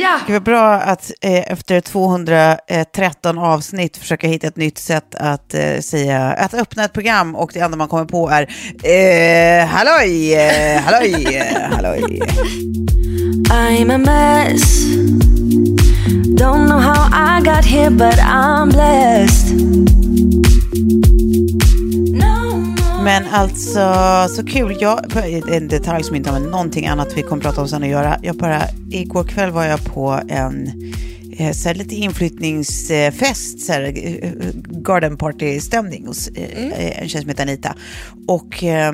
Ja, Det var bra att eh, efter 213 avsnitt försöka hitta ett nytt sätt att eh, säga, att öppna ett program och det enda man kommer på är eh, halloj, eh, halloj, eh, halloj. I'm a mess. Don't know how I got here, but I'm blessed. Men alltså, så kul. Jag, en detalj som inte har med någonting annat vi kommer prata om sen att göra. Jag bara, igår kväll var jag på en eh, så här, lite inflyttningsfest, så här, eh, garden party-stämning hos eh, en tjej som heter Anita. Och eh,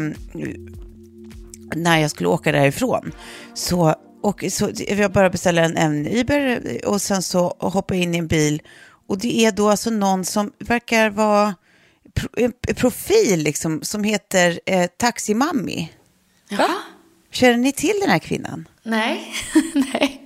när jag skulle åka därifrån så, och, så jag bara beställde en, en Uber och sen så hoppade jag in i en bil. Och det är då alltså någon som verkar vara en profil liksom, som heter eh, Taximammi. Jaha. Känner ni till den här kvinnan? Nej. Nej.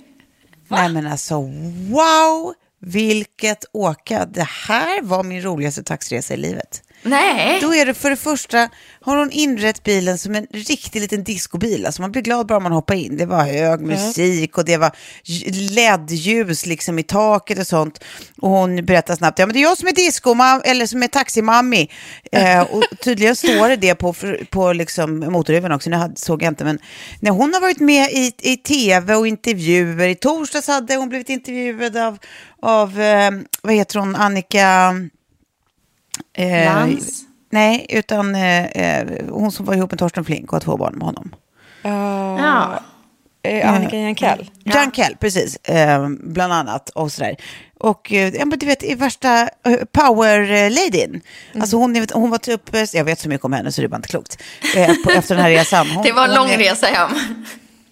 Nej men alltså wow, vilket åka. Det här var min roligaste taxiresa i livet. Nej. Då är det för det första, har hon inrett bilen som en riktig liten discobil. Alltså man blir glad bara man hoppar in. Det var hög musik och det var LED-ljus liksom i taket och sånt. Och hon berättar snabbt, ja men det är jag som är disco, eller som är taximammi. Eh, och tydligen står det det på, på liksom motorhuven också, nu såg jag inte. Men när hon har varit med i, i tv och intervjuer, i torsdags hade hon blivit intervjuad av, av eh, vad heter hon, Annika... Eh, Lantz? Nej, utan eh, eh, hon som var ihop med Torsten Flink och har två barn med honom. Ja. Eh, Annika Jankell. Jankell, precis. Eh, bland annat och sådär. Och eh, ja, men du vet, i värsta eh, power-ladyn. Alltså hon, hon var typ, jag vet så mycket om henne så det är bara inte klokt. Eh, på, efter den här resan. Hon, Det var en hon lång är- resa hem.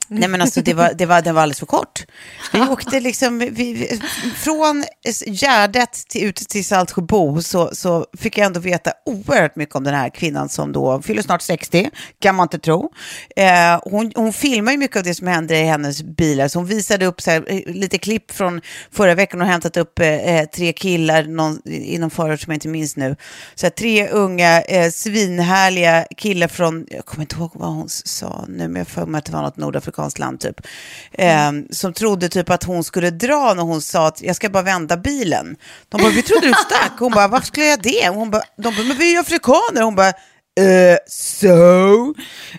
Nej men alltså det var, det var, den var alldeles för kort. Vi åkte liksom, vi, från Gärdet till, ut till Saltsjöbo så, så fick jag ändå veta oerhört mycket om den här kvinnan som då fyller snart 60, kan man inte tro. Eh, hon, hon filmar ju mycket av det som händer i hennes bilar, så hon visade upp här, eh, lite klipp från förra veckan och hämtat upp eh, tre killar någon, i någon förort som jag inte minns nu. Så här, tre unga, eh, svinhärliga killar från, jag kommer inte ihåg vad hon sa nu, men jag får mig att det var något nordafrikanskt land typ. Eh, som trodde typ att hon skulle dra när hon sa att jag ska bara vända bilen. De bara, vi trodde du stack. Hon bara, varför skulle jag det? Hon bara, de bara, men vi är ju afrikaner. Hon bara, Uh, so?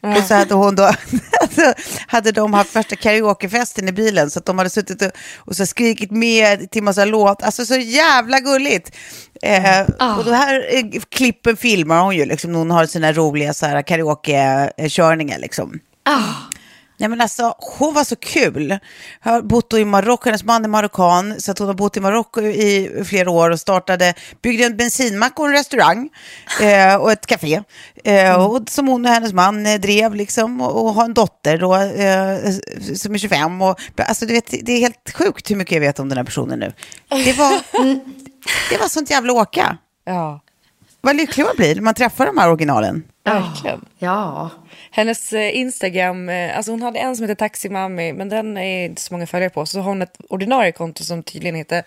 Och så hade hon då, alltså, hade de haft värsta karaokefesten i bilen så att de hade suttit och, och så skrikit med till massa låt, alltså så jävla gulligt. Eh, Och då här eh, klippen filmar hon ju, liksom, hon har sina roliga så här, karaoke-körningar liksom. Nej men alltså, hon var så kul. Jag har bott i Marocko, hennes man är marockan, så att hon har bott i Marocko i flera år och startade, byggde en bensinmack och en restaurang eh, och ett café. Eh, och, som hon och hennes man eh, drev liksom och, och har en dotter då, eh, som är 25. Och, alltså du vet, det är helt sjukt hur mycket jag vet om den här personen nu. Det var, det var sånt jävla åka. Ja. Vad lycklig man blir när man träffar de här originalen. Verkligen. Ja. Hennes eh, Instagram, eh, alltså hon hade en som heter Taximami, men den är inte så många följare på. Så har hon ett ordinarie konto som tydligen heter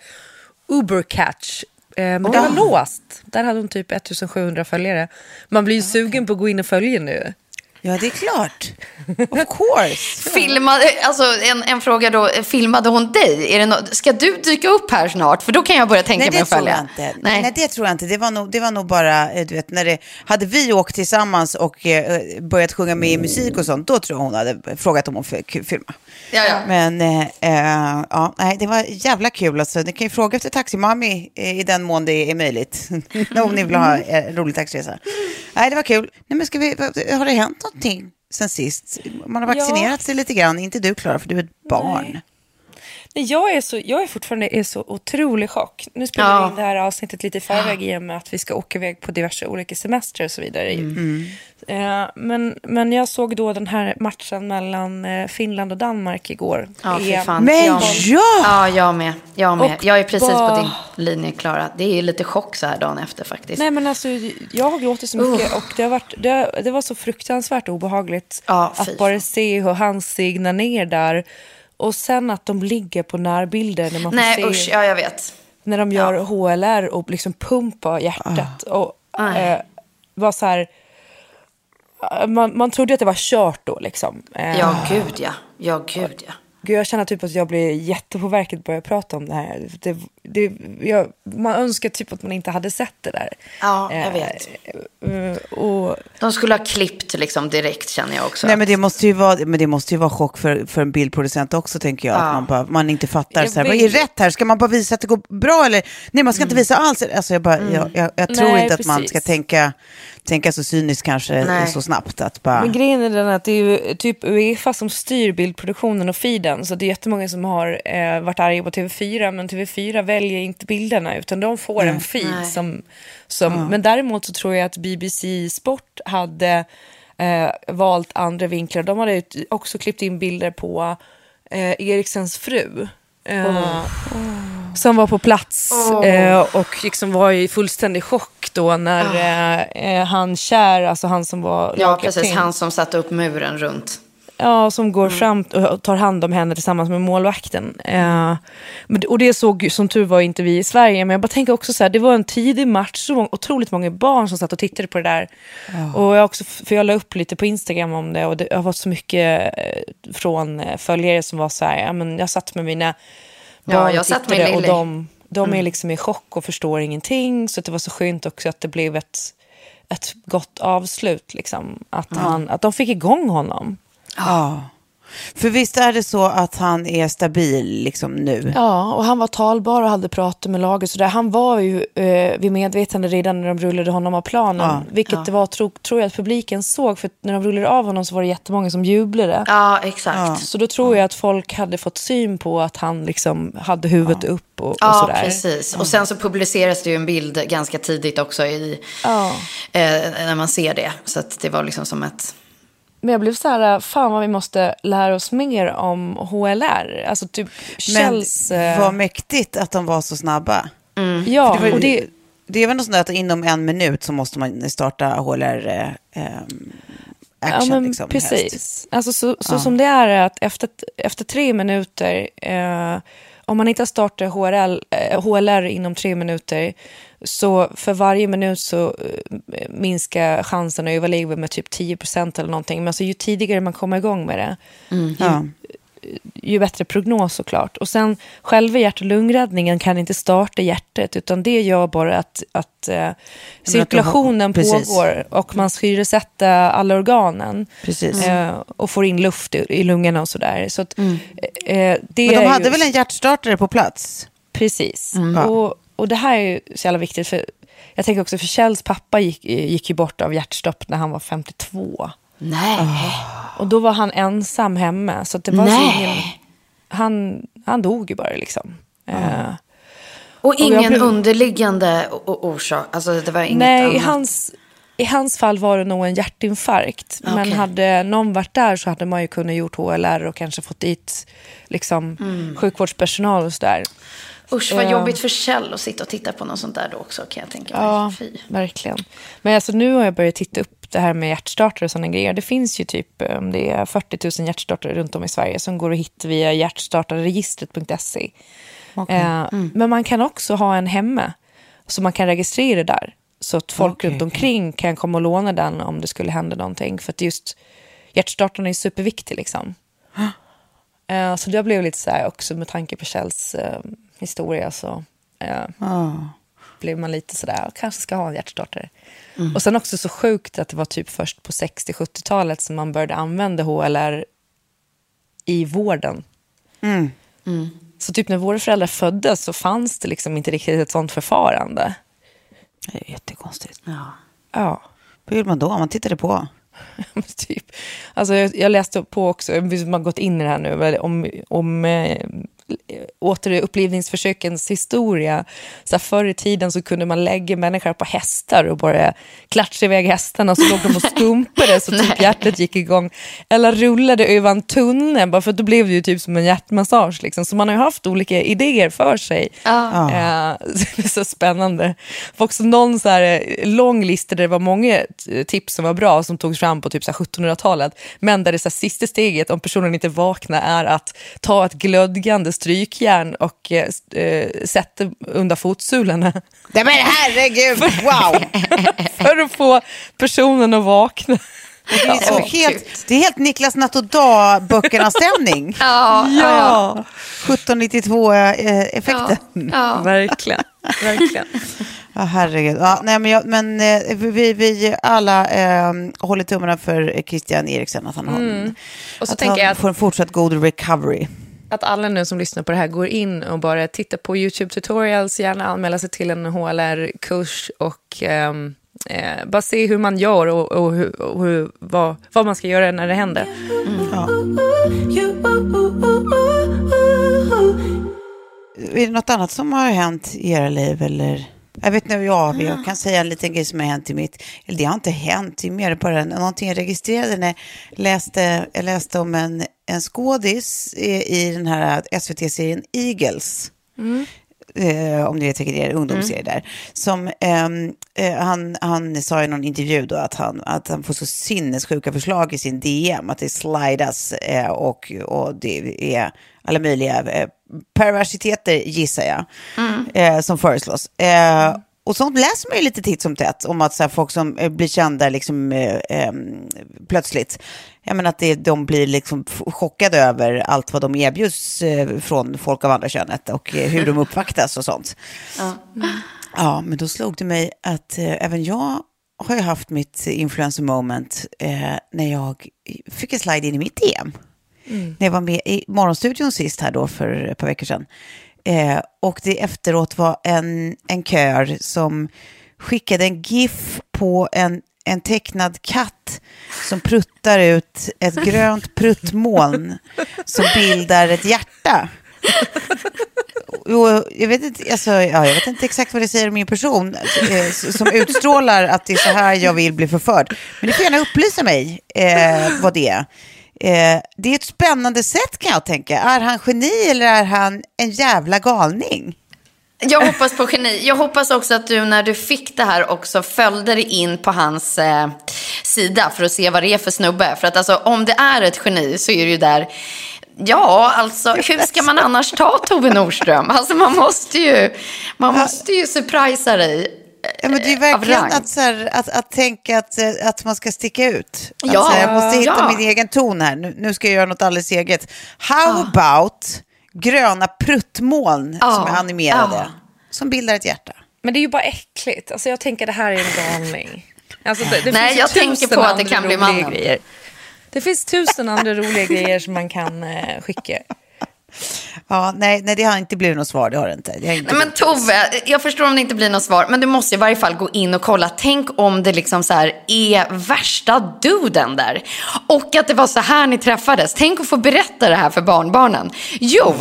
Ubercatch. Eh, men det var låst. Där hade hon typ 1700 följare. Man blir ju sugen på att gå in och följa nu. Ja, det är klart. Of course. Filmade, alltså en, en fråga då, filmade hon dig? Är det no, ska du dyka upp här snart? För då kan jag börja tänka Nej, mig att följa. jag inte. Nej. det tror jag inte. Det var nog, det var nog bara, eh, du vet, när det, hade vi åkt tillsammans och eh, börjat sjunga med i musik och sånt, då tror jag hon hade frågat om hon fick filma. Ja, ja. Men eh, eh, ja, nej, det var jävla kul. Alltså. Ni kan ju fråga efter taximami eh, i den mån det är möjligt. om ni vill ha en rolig taxiresa. Nej, det var kul. Nej, men ska vi, har det hänt någonting sen sist? Man har vaccinerat sig lite grann. Inte du, Klara, för du är ett barn. Nej, jag, är så, jag är fortfarande i så otrolig chock. Nu spelar Ja. vi in det här avsnittet lite i förväg i och med att vi ska åka iväg på diverse olika semestrar och så vidare. Mm. Eh, men, men jag såg då den här matchen mellan eh, Finland och Danmark igår. Ja, fan. Men jag, ja! Ja, jag med. Jag med. Och jag är precis bara- på din linje, Klara. Det är lite chock så här dagen efter faktiskt. Nej men alltså jag har gråtit så mycket och det, har varit, det, det var så fruktansvärt obehagligt Ja, att bara se hur han signar ner där. Och sen att de ligger på närbilder när man får Nej, se usch. Ja, jag vet. när de gör HLR och liksom pumpar hjärtat. Och Aj. eh, var så här, eh, man, man trodde att det var kört då liksom. Eh, Ja, gud ja. Ja, gud ja. Gud, jag känner typ att jag blir jättepåverkad att börja prata om det här. Det, det, jag, man önskar typ att man inte hade sett det där. Ja, jag Eh, vet. eh, och De skulle ha klippt liksom direkt känner jag också. Nej, men det måste ju vara, men det måste ju vara chock för, för en bildproducent också, tänker jag. Ja. Att man, bara, man inte fattar. Jag Så här, vad är rätt här? Ska man bara visa att det går bra? Eller? Nej, man ska inte visa alls. Alltså, jag, bara, jag, jag, jag tror Nej, inte att man precis. ska tänka, tänka så cyniskt kanske Nej. så snabbt. Att bara, Men grejen är den att det är ju typ Uefa som styr bildproduktionen och feeden. Så det är jättemånga som har eh, varit arga på TV4. Men TV4 väljer inte bilderna utan de får en feed. Som, som, Men däremot så tror jag att BBC Sport hade eh, valt andra vinklar. De hade ut- också klippt in bilder på eh, Eriksens fru. Eh, Som var på plats eh, och liksom var i fullständig chock då när eh, eh, han Kär, alltså han som var Ja, precis. Han som satte upp muren runt. Ja, som går Mm. fram och tar hand om henne tillsammans med målvakten. Eh, och det såg som tur var inte vi i Sverige, men jag bara tänker också så här, det var en tidig match, så många, otroligt många barn som satt och tittade på det där. Och jag också, för jag la upp lite på Instagram om det och det har varit så mycket eh, från eh, följare som var så här, ja, men jag satt med mina Ja, barn jag och satt med tittade och de, de Mm. är liksom i chock och förstår ingenting. Så det var så skönt också att det blev ett, ett gott avslut. Liksom. Att, han, att de fick igång honom. Ja. För visst är det så att han är stabil liksom nu? Ja, och han var talbar och hade pratat med laget. Så där. Han var ju eh, vid medvetande redan när de rullade honom av planen. Ja, vilket det var, tro, tror jag att publiken såg. För när de rullade av honom så var det jättemånga som jublade. Ja, exakt. Så då tror jag att folk hade fått syn på att han liksom hade huvudet upp och, och Ja, sådär. precis. Och sen så publiceras det ju en bild ganska tidigt också i, Ja. eh, när man ser det. Så att det var liksom som ett... Men jag blev så här, fan vad vi måste lära oss mer om HLR. Alltså typ Men Kjells... eh, vad mäktigt att de var så snabba. ja, Det, var, och det, det är väl något sånt där att inom en minut så måste man starta HLR eh, eh, action. ja, men liksom, precis. helst. Alltså, så så som det är att efter, efter tre minuter, eh, om man inte har startat HRL, eh, HLR inom tre minuter, så för varje minut så eh, minskar chansen att överleva med typ 10 procent eller någonting. Men alltså, ju tidigare man kommer igång med det, Ja. ju bättre prognos såklart. Och sen själva hjärt och lungräddningen kan inte starta hjärtat utan det gör bara att, att eh, cirkulationen precis. pågår och man syresätter alla organen. Eh, och får in luft i, i lungorna och sådär. Så att, eh, eh, det Men de hade ju, väl en hjärtstartare på plats? Precis. Ja. Och, och det här är ju så jävla viktigt. För jag tänker också för Kjells pappa gick, gick ju bort av hjärtstopp när han var 52. Nej. Och då var han ensam hemma. Så det var så Nej. ingen, han, han dog ju bara liksom. Eh, Och jag ingen blev- underliggande orsak? Alltså det var inget nej, annat? hans, i hans fall var det nog en hjärtinfarkt. Men Okej. hade någon varit där så hade man ju kunnat gjort HLR och kanske fått dit liksom, Mm. sjukvårdspersonal och sådär. Usch, vad Eh, jobbigt för Kjell att sitta och titta på något sånt där då också, kan jag tänka mig. Ja, Fy. verkligen. Men alltså nu har jag börjat titta upp det här med hjärtstartare och sådana grejer. Det finns ju typ um, det är 40 000 hjärtstartare runt om i Sverige som går att hitta via hjärtstartarregistret.se. Eh, Men man kan också ha en hemma så man kan registrera där. Så att folk Okej, runt omkring kan komma och låna den om det skulle hända någonting. För att just hjärtstartaren är superviktig liksom. Eh, så det blev lite så här också med tanke på Kjells eh, historia så eh, blev man lite sådär, "Jag kanske ska ha en hjärtstartare. Och sen också så sjukt att det var typ först på 60-70-talet som man började använda HLR i vården. Så typ när våra föräldrar föddes så fanns det liksom inte riktigt ett sånt förfarande. Det är jättekonstigt. Ja. Vad gjorde man då? Man tittade på. Typ. Alltså jag, jag läste på också, man har gått in i det här nu, om, om eh, återupplivningsförsökens historia. Så här, förr i tiden så kunde man lägga människor på hästar och bara klatscha iväg hästarna och så låg de och skumpade så typ hjärtat gick igång. Eller rullade över en tunnel, bara för då blev det ju typ som en hjärtmassage. Liksom. Så man har ju haft olika idéer för sig. Ja. Eh, så det är så spännande. Det var också någon så här eh, lång lista där det var många eh, tips som var bra som togs fram på typ så här 1700-talet. Men där det så här, sista steget, om personen inte vaknar, är att ta ett glödgande strykjärn och eh, eh, sätta under fotsulorna. Nej men herregud, wow! för att få personen att vakna. Det är, så Ja, helt, det är helt Niklas Natt och Dag-böckernas stämning. Ja, ja. 1792-effekten. Ja. ja. Verkligen. Verkligen. herregud. Ja, nej, men jag, men eh, vi, vi alla eh, håller tummarna för Christian Eriksen, att han, Mm. Och så att tänker han jag att- får en fortsatt god recovery. Att alla nu som lyssnar på det här går in och bara tittar på YouTube tutorials, gärna anmäla sig till en HLR-kurs och ehm, eh, bara se hur man gör och, och, hur, och hur, vad, vad man ska göra när det händer. Är det något annat som har hänt i era liv? Eller? Jag vet inte, ja, jag kan säga en liten grej som har hänt i mitt... Eller det har inte hänt, det är mer bara någonting jag registrerade när jag läste, jag läste om en, en skådis i, i den här SVT-serien Eagles. Eh, om ni vet vilken det är, ungdomsserie där. Som, ehm, eh, han, han sa i någon intervju då att han, att han får så sinnessjuka förslag i sin DM, att det slidas eh, och, och det är alla möjliga eh, perversiteter gissar jag, eh, som föreslås. Eh, och sånt läser man ju lite titt som tätt om att så här, folk som eh, blir kända liksom, eh, ehm, plötsligt, jag menar att det, de blir liksom chockade över allt vad de erbjuds eh, från folk av andra könet och eh, hur de uppvaktas och sånt. Ja, men då slog det mig att eh, även jag har ju haft mitt influencer moment eh, när jag fick en slide in i mitt DM. Mm. När jag var med i Morgonstudion sist här då för ett par veckor sedan. Eh, och det efteråt var en, en kör som skickade en GIF på en, en tecknad katt som pruttar ut ett grönt pruttmoln som bildar ett hjärta. Jo, jag vet inte, alltså, ja, jag vet inte exakt vad det säger om min person eh, som utstrålar att det är så här jag vill bli förförd. Men ni får gärna upplysa mig eh, vad det är. Eh, det är ett spännande sätt kan jag tänka. Är han geni eller är han en jävla galning? Jag hoppas på geni. Jag hoppas också att du när du fick det här också följde dig in på hans eh, sida för att se vad det är för snubbe. För att alltså, om det är ett geni så är det ju där, ja alltså hur ska man annars ta Tove Nordström? Alltså man måste ju, man måste ju surprisa dig. Ja, men det är eh, verkligen att, så här, att, att tänka att, eh, att man ska sticka ut. Att, Ja, här, jag måste hitta ja. min egen ton här. Nu, nu ska jag göra något alldeles eget. How about gröna pruttmoln Ja, som är animerade? ja. Som bildar ett hjärta. Men det är ju bara äckligt. Alltså jag tänker det här är en galning. Alltså det, det Nej, jag tänker tusen på att det andra kan bli roliga mannen. Grejer. Det finns tusen andra roliga grejer som man kan eh, skicka. Ja, nej, nej, det har inte blivit något svar. Det har det inte. Det har inte Nej, men Tove, jag förstår om det inte blir något svar, men du måste i varje fall gå in och kolla. Tänk om det liksom så här är värsta duden där. Och att det var så här ni träffades. Tänk att få berätta det här för barnbarnen. Jo,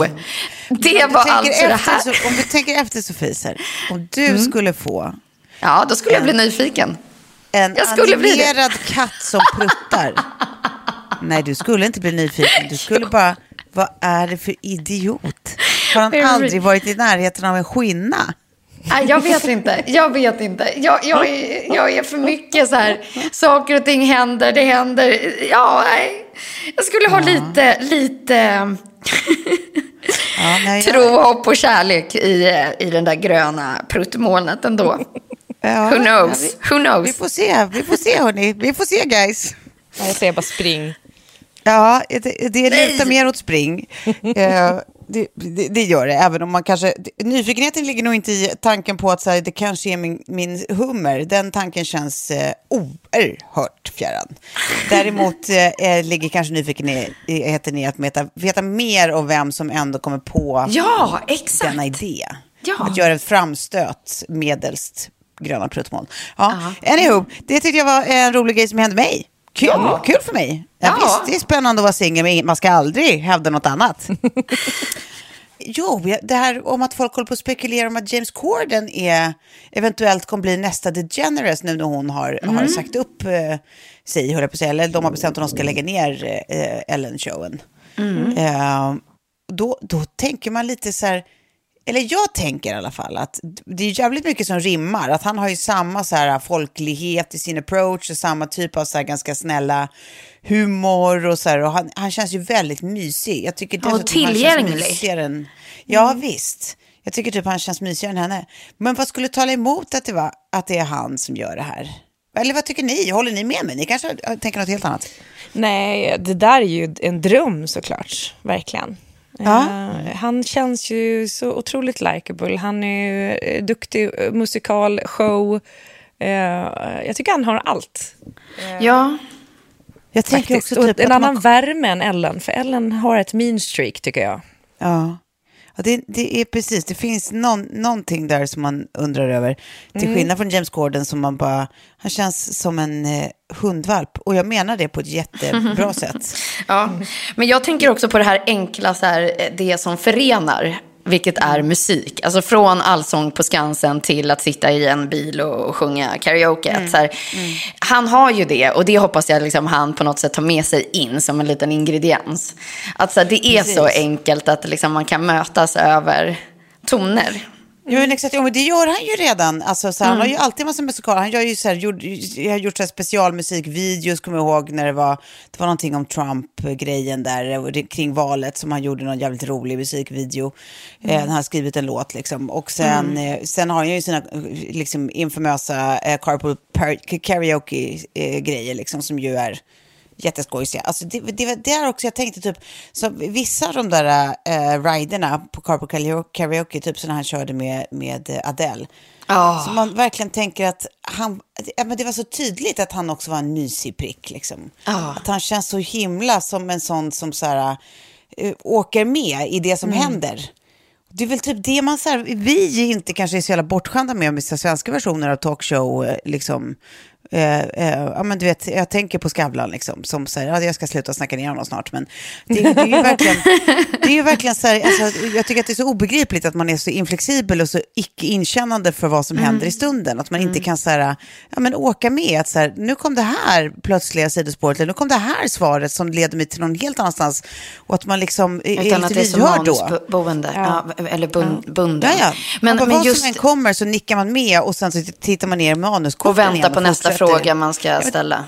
det Om du var alltså det efter, här. Så, om du tänker efter Sofie, här, om du skulle få Ja, då skulle jag bli nyfiken. en Jag skulle det. animerad katt som pruttar. Nej, du skulle inte bli nyfiken. Du skulle bara, vad är det för idiot? Har han aldrig varit i närheten av en skinna? Nej, jag vet inte. Jag vet inte. Jag, jag, är, jag är för mycket så här, saker och ting händer, det händer. Ja, nej. Jag skulle ha lite, lite Ja, nej, jag- tro, hopp och kärlek i, i den där gröna pruttmolnet ändå. Ja, Who knows? ja, Who vi, knows? vi får se, vi får se hörni. Vi får se guys. Ja, Jag säger bara spring. Ja, det, det lutar mer åt spring. Eh, det, det, det gör det, även om man kanske... Nyfikenheten ligger nog inte i tanken på att så här, det kanske är min, min hummer. Den tanken känns eh, oerhört fjärran. Däremot eh, ligger kanske nyfikenheten i att veta, veta mer om vem som ändå kommer på Ja, exakt. denna idé. Ja. Att göra en framstöt medelst gröna pruttmoln. Ja. Anywho, det tyckte jag var en rolig grej som hände mig. Kul, kul för mig. Ja, Ja. Visst, det är spännande att vara singel, men man ska aldrig hävda något annat. jo, det här om att folk håller på att spekulera om att James Corden är, eventuellt kommer bli nästa DeGeneres nu när hon har, har sagt upp eh, sig, höll jag på att säga. Eller de har bestämt att de ska lägga ner eh, Ellen-showen. Eh, då, då tänker man lite så här, eller jag tänker i alla fall att det är jävligt mycket som rimmar. Att han har ju samma så här folklighet i sin approach och samma typ av så här ganska snälla humor och så här. Och han, han känns ju väldigt mysig. Jag tycker känns tillgänglig. än... Ja, visst. Jag tycker typ han känns mysigare än henne. Men vad skulle tala emot att det, var, att det är han som gör det här? Eller vad tycker ni? Håller ni med mig? Ni kanske tänker något helt annat? Nej, det där är ju en dröm såklart, verkligen. Ja. Eh, han känns ju så otroligt likable. Han är ju eh, duktig eh, musikal, show. Eh, jag tycker han har allt. Ja, Jag tänker Faktiskt. också typ en att man- annan värme än Ellen, för Ellen har ett mean streak tycker jag. Ja, ja det, det är precis. Det finns någon, någonting där som man undrar över. Till Mm. skillnad från James Corden som man bara, han känns som en eh, hundvalp. Och jag menar det på ett jättebra sätt. Ja, men jag tänker också på det här enkla, så här, eh, det som förenar, vilket är musik. Alltså från allsång på Skansen till att sitta i en bil och sjunga karaoke. Att Så här, Han har ju det och det hoppas jag liksom han på något sätt tar med sig in som en liten ingrediens. Att så här, det är så Precis. enkelt att liksom, man kan mötas över toner. Ja, men exakt. Ja, men det gör han ju redan. Alltså, så här, Han har ju Mm. alltid en massa musikaler. Han gör ju så här, gjort, har gjort så här specialmusikvideos, kommer jag ihåg, när det var, det var någonting om Trump-grejen där, kring valet, som han gjorde någon jävligt rolig musikvideo. Eh, han har skrivit en låt liksom. Och sen, eh, sen har han ju sina eh, liksom, infamösa eh, carpool karaoke-grejer, liksom, som ju är jätteskojsiga. Alltså det, det, det är också, jag tänkte typ, så vissa av de där äh, riderna på Carpool Karaoke- typ som han körde med, med Adele, Ja. så man verkligen tänker att han, ja, men det var så tydligt att han också var en mysig prick. Liksom. Ja. Att han känns så himla som en sån som så här, äh, åker med i det som händer. Det är väl typ det man, så här, vi inte kanske är så jävla bortskämda med, med svenska versioner av talkshow, eh, liksom. Eh, eh, ja, men du vet, jag tänker på Skavlan liksom, som säger ja, jag ska sluta snacka ner honom snart. Men det, det är ju verkligen, det är ju verkligen så här, alltså, jag tycker att det är så obegripligt att man är så inflexibel och så icke inkännande för vad som händer i stunden. Att man inte kan så här, ja, men åka med, att så här, nu kom det här plötsliga sidospåret, eller nu kom det här svaret som leder mig till någon helt annanstans. Och att man liksom är, Utan är att lite lyhörd då. manusboende. Ja. eller bun, bunden. Ja, ja. Men, Men, vad just... som än kommer så nickar man med och sen så tittar man ner i manuskorten Och vänta igen på nästa fortsätter. Fråga man ska men- ställa.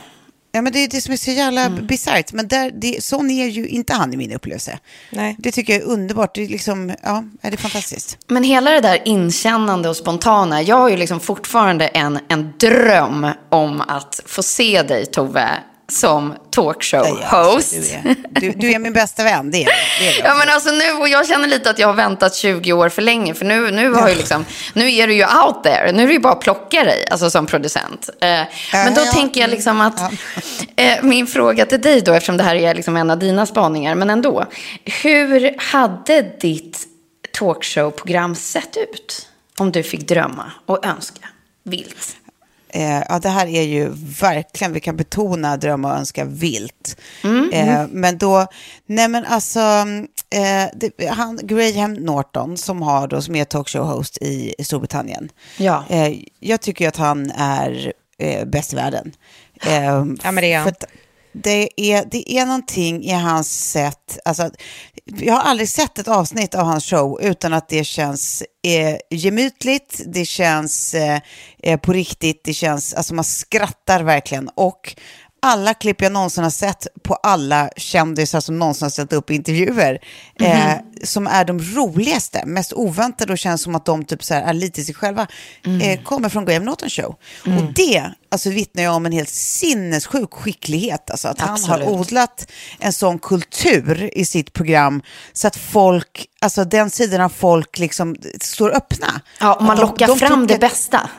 Ja, men det är det som är så jävla Mm. bisarrt. Men där, det, sån är ju inte han i min upplevelse. Nej. Det tycker jag är underbart. Det är, liksom, ja, är det fantastiskt. Men hela det där inkännande och spontana. Jag har ju liksom fortfarande en, en dröm om att få se dig, Tove, som talkshow-host. Du du, du är min bästa vän, det är, det är Ja men alltså nu, och jag känner lite att jag har väntat 20 år för länge. För nu, nu, har ju liksom, nu är du ju out there. Nu är det ju bara att plocka dig, alltså som producent. Eh, men då tänker jag liksom att, eh, min fråga till dig då, eftersom det här är liksom en av dina spaningar, men ändå. Hur hade ditt talkshow-program sett ut? Om du fick drömma och önska vilt. Eh, ja, det här är ju verkligen, vi kan betona drömma och önska vilt. Mm. Eh, men då, nej men alltså, eh, det, han, Graham Norton som har då, som är talkshow-host i, i Storbritannien. Ja. Eh, jag tycker att han är eh, bäst i världen. Eh, Ja, men det är han det är, det är någonting i hans sätt, alltså, jag har aldrig sett ett avsnitt av hans show utan att det känns eh, gemytligt, det känns eh, eh på riktigt, det känns, alltså man skrattar verkligen. Och alla klipp jag någonsin har sett på alla kändisar som någonsin har ställt upp i intervjuer, mm -hmm. eh, som är de roligaste, mest oväntade och känns som att de typ så här är lite sig själva, mm. eh, kommer från Graham Norton show. Mm. Och det alltså, vittnar ju om en helt sinnessjuk skicklighet, alltså att Absolut. han har odlat en sån kultur i sitt program så att folk, alltså den sidan av folk liksom står öppna. Ja, och man lockar de, de fram det bästa.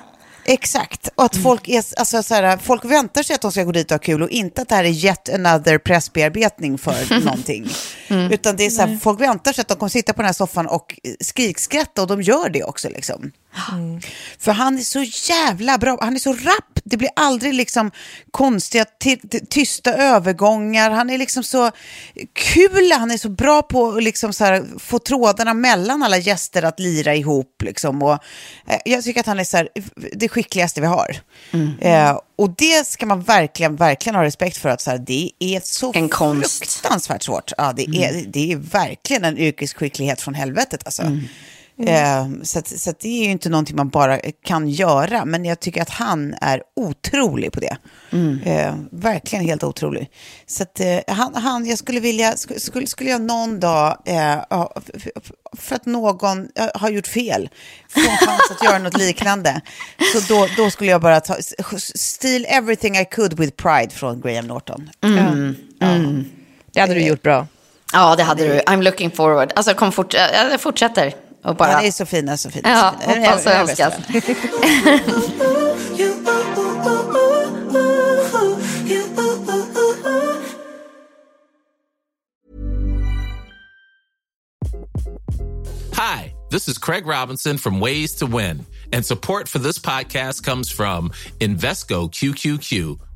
Exakt, och att mm. folk, är, alltså, så här, folk väntar sig att de ska gå dit och ha kul och inte att det här är yet another pressbearbetning för någonting. Mm. Utan det är så här, folk väntar sig att de kommer sitta på den här soffan och skrikskratta och de gör det också. Liksom. Mm. För han är så jävla bra, han är så rapp, det blir aldrig liksom konstiga tysta övergångar, han är liksom så kul, han är så bra på att liksom få trådarna mellan alla gäster att lira ihop. Liksom. Och, eh, jag tycker att han är så här, det skickligaste vi har. Mm. Eh, och det ska man verkligen, verkligen ha respekt för, att så här, det är så en konst. fruktansvärt svårt. Ja, det, är, mm. det är verkligen en yrkesskicklighet från helvetet. Alltså. Mm. Mm. så, att, så att det är ju inte någonting man bara kan göra, men jag tycker att han är otrolig på det. Mm. Eh, verkligen helt otrolig. Så att, eh, han, han, jag skulle vilja, skulle, skulle jag någon dag, eh, för att någon har gjort fel, få en chans att göra något liknande, så då, då skulle jag bara ta, steal everything I could with pride från Graham Norton. Mm. Mm. Det hade du gjort bra. Ja, det hade du. I'm looking forward. Alltså, kom fort, jag fortsätter. Och bara... Ja, det är så fina, så fina. Ja, så fina. hoppas och önskas. Hi, this is Craig Robinson from Ways to Win, and support for this podcast comes from Invesco QQQ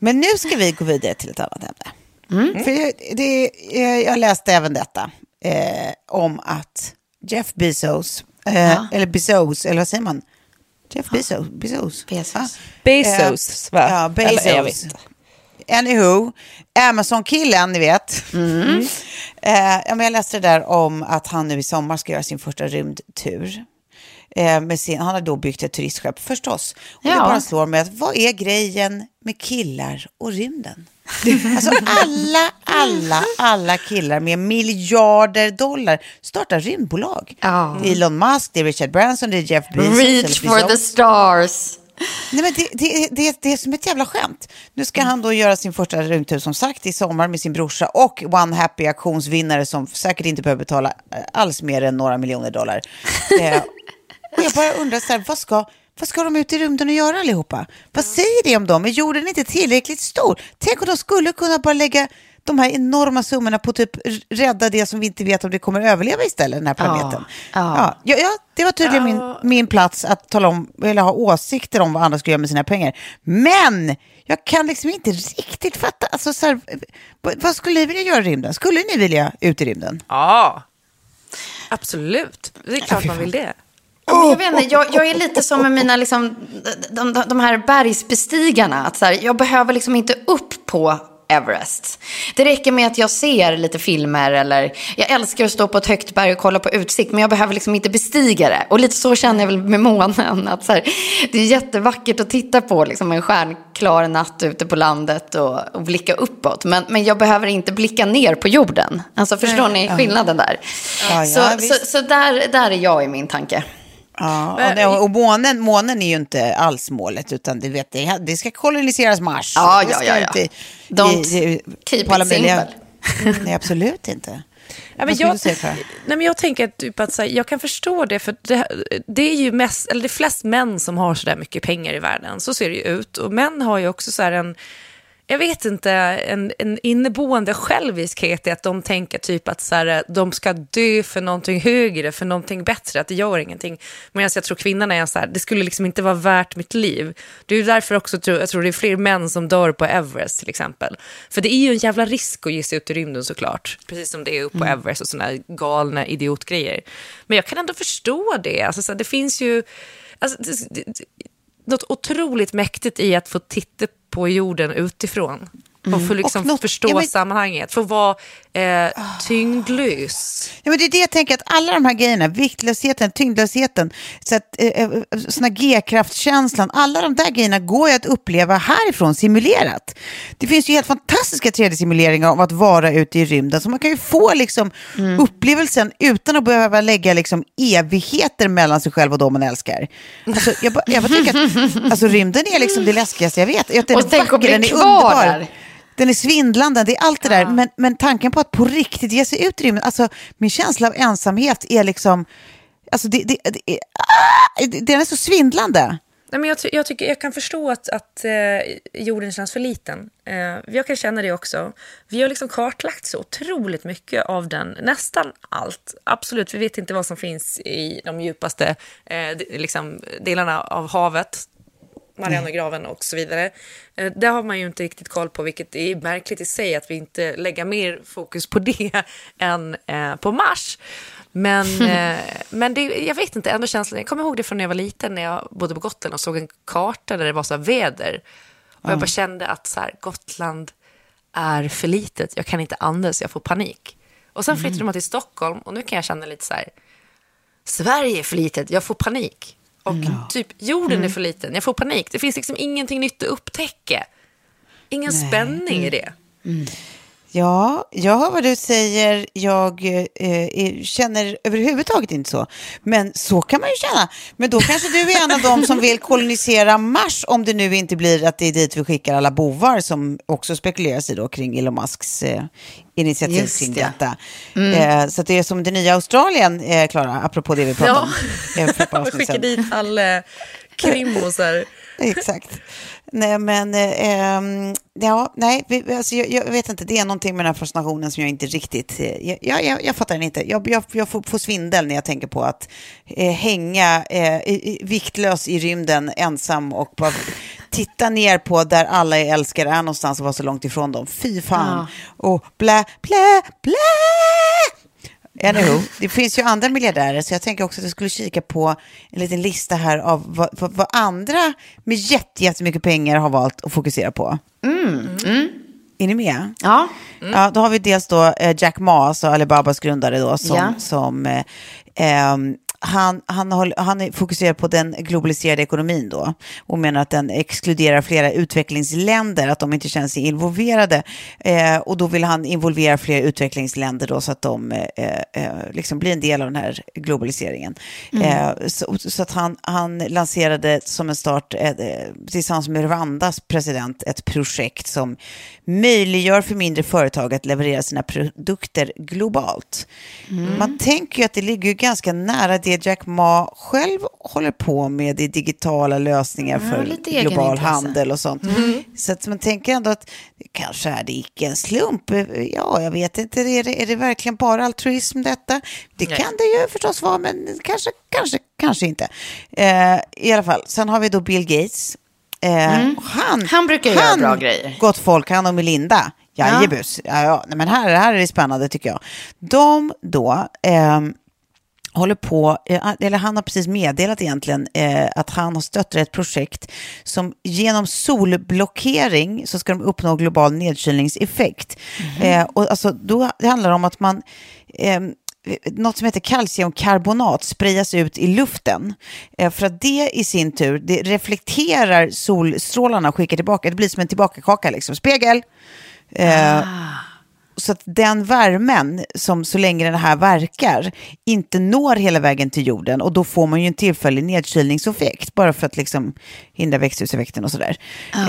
Men nu ska vi gå vidare till ett annat ämne. Mm. För det, det, jag läste även detta. eh, om att Jeff Bezos, eh, ja. eller Bezos, eller vad säger man? Jeff Bezos? Bezos? Bezos, ah. Bezos eh, va? Ja, Bezos. Eller, jag vet. Anywho, Amazon-killen, ni vet. Mm. eh, jag läste det där om att han nu i sommar ska göra sin första rymdtur. Eh, med sin, han har då byggt ett turistskepp förstås. Och ja. det bara slår mig att vad är grejen med killar och rymden? Alltså alla, alla, alla killar med miljarder dollar startar rymdbolag. Oh. Elon Musk, det är Richard Branson, det är Jeff Bezos. Reach for the stars. Nej, men det, det, det, det är som ett jävla skämt. Nu ska han då göra sin första rymdtur som sagt i sommar med sin brorsa och One Happy auktionsvinnare som säkert inte behöver betala eh, alls mer än några miljoner dollar. eh, och jag bara undrar, så här, vad, ska, vad ska de ut i rymden och göra allihopa? Vad säger det om dem? Är jorden inte tillräckligt stor? Tänk om de skulle kunna bara lägga de här enorma summorna på typ rädda det som vi inte vet om det kommer överleva istället, den här planeten. ja. Ja, ja, det var tydligen min, min plats att tala om, eller ha åsikter om vad andra ska göra med sina pengar. Men jag kan liksom inte riktigt fatta, alltså så här, vad- vad skulle ni vilja göra i rymden? Skulle ni vilja ut i rymden? Ja, absolut. Det är klart man vill det. Ja, jag, vet inte, jag, jag är lite som med mina, liksom, de, de, de här bergsbestigarna. Att så här, jag behöver liksom inte upp på Everest. Det räcker med att jag ser lite filmer eller jag älskar att stå på ett högt berg och kolla på utsikt men jag behöver liksom inte bestiga det. Och lite så känner jag väl med månen. Att så här, det är jättevackert att titta på liksom en stjärnklar natt ute på landet och, och blicka uppåt. Men, men jag behöver inte blicka ner på jorden. Alltså förstår ni skillnaden där? Ja, ja, så så, så där, där är jag i min tanke. Ja, och, och månen, månen är ju inte alls målet, utan det, vet, det, det ska koloniseras Mars. Ja, ja, ja, ja. inte- Don't i- i- keep it simple. Nej, absolut inte. Ja, men jag, du nej, men jag tänker att, typ att så här, jag kan förstå det, för det, det är ju mest, eller det är flest män som har så där mycket pengar i världen. Så ser det ju ut. Och män har ju också så här en, jag vet inte, en, en inneboende själviskhet i att de tänker typ att så här, de ska dö för någonting högre, för någonting bättre, att det gör ingenting. Men jag tror kvinnorna är så här, det skulle liksom inte vara värt mitt liv. Det är därför också, jag tror det är fler män som dör på Everest till exempel. För det är ju en jävla risk att ge sig ut i rymden såklart. Precis som det är upp på Everest och sådana galna idiotgrejer. Men jag kan ändå förstå det. Alltså, så här, det finns ju... Alltså, det, det, något otroligt mäktigt i att få titta på jorden utifrån. Och få liksom Och något- förstå ja, men- sammanhanget, få vara eh, tyngdlös. Ja, men det är det jag tänker, att alla de här grejerna, viktlösheten, tyngdlösheten, så att, eh, eh, såna G-kraftkänslan, alla de där grejerna går ju att uppleva härifrån simulerat. Det finns ju helt fantastiska 3D-simuleringar om att vara ute i rymden, så man kan ju få liksom upplevelsen utan att behöva lägga liksom evigheter mellan sig själv och dem man älskar. Alltså, jag, bara, jag bara tänker att alltså, rymden är liksom det läskigaste jag vet. Den är Och tänk att bli den kvar där. Den är svindlande, det är allt det där. Men, men tanken på att på riktigt ge sig ut i rymden, alltså min känsla av ensamhet är liksom, alltså det, det, det, är- ah, den är så svindlande. Nej, men jag, jag, tycker, jag kan förstå att, att eh, jorden känns för liten. Eh, jag kan känna det också. Vi har liksom kartlagt så otroligt mycket av den, nästan allt. Absolut, vi vet inte vad som finns i de djupaste eh, liksom, delarna av havet. Marianergraven och så vidare. Eh, Det har man ju inte riktigt koll på, vilket är märkligt i sig att vi inte lägger mer fokus på det än eh, på Mars. Men, eh, men det, jag vet inte, ändå känslan, jag kommer ihåg det från när jag var liten, när jag bodde på Gotland och såg en karta där det var så här väder. Och jag bara kände att så här, Gotland är för litet, jag kan inte andas, jag får panik. Och sen flyttade man till Stockholm och nu kan jag känna lite så här, Sverige är för litet, jag får panik. Och typ jorden är för liten, jag får panik. Det finns liksom ingenting nytt att upptäcka. Ingen spänning i det. Ja, jag hör vad du säger. Jag eh, eh, känner överhuvudtaget inte så. Men så kan man ju känna. Men då kanske du är en av dem som vill kolonisera Mars om det nu inte blir att det är dit vi skickar alla bovar som också spekuleras i då kring Elon Musks eh, initiativ Just kring det. detta. Eh, så det är som det nya Australien, eh, Klara, apropå det vi pratade Ja. om. eh, för ett par Och sedan. dit alla krimmosar. Exakt. Nej, men eh, ja, nej, vi, alltså, jag, jag vet inte, det är någonting med den här fascinationen som jag inte riktigt, eh, jag, jag, jag, fattar den inte. Jag, jag, jag får, får svindel när jag tänker på att eh, hänga eh, viktlös i rymden ensam och bara titta ner på där alla jag älskar är någonstans och vara så långt ifrån dem. Fy fan. Och blä, blä, blä. Anywho, det finns ju andra miljardärer så jag tänker också att jag skulle kika på en liten lista här av vad, vad, vad andra med jätte- jättemycket pengar har valt att fokusera på. Är ni med? Ja. Ja, då har vi dels då eh, Jack Ma, alltså Alibabas grundare då, som, Ja. som eh, ehm, han, han, han är fokuserad på den globaliserade ekonomin då och menar att den exkluderar flera utvecklingsländer, att de inte känner sig involverade. Eh, och då vill han involvera fler utvecklingsländer då så att de eh, eh, liksom blir en del av den här globaliseringen. Eh, så, så att han, han lanserade som en start eh, tillsammans med Rwandas president ett projekt som möjliggör för mindre företag att leverera sina produkter globalt. Man tänker ju att det ligger ganska nära det det Jack Ma själv håller på med i digitala lösningar för global handel och sånt. Så att man tänker ändå att kanske är det icke en slump. Ja, jag vet inte, är det, är det verkligen bara altruism detta? Det kan det ju förstås vara, men kanske, kanske, kanske inte. Eh, I alla fall, sen har vi då Bill Gates. Eh, han, Mm. Han brukar göra bra grejer. Gott folk, han och Melinda. Jajebus. Ja. Ja, nej, men här, här är det spännande tycker jag. De då ehm, håller på, eh, eller han har precis meddelat egentligen eh, att han har stött ett projekt som genom solblockering så ska de uppnå global nedkylningseffekt. Eh, och alltså, då, det handlar om att man ehm, något som heter kalciumkarbonat sprayas ut i luften. Eh, för att det i sin tur det reflekterar solstrålarna och skickar tillbaka. Det blir som en tillbakakaka, liksom. spegel. Eh, så att den värmen som så länge den här verkar inte når hela vägen till jorden och då får man ju en tillfällig nedkylningseffekt bara för att liksom hindra växthuseffekten och sådär.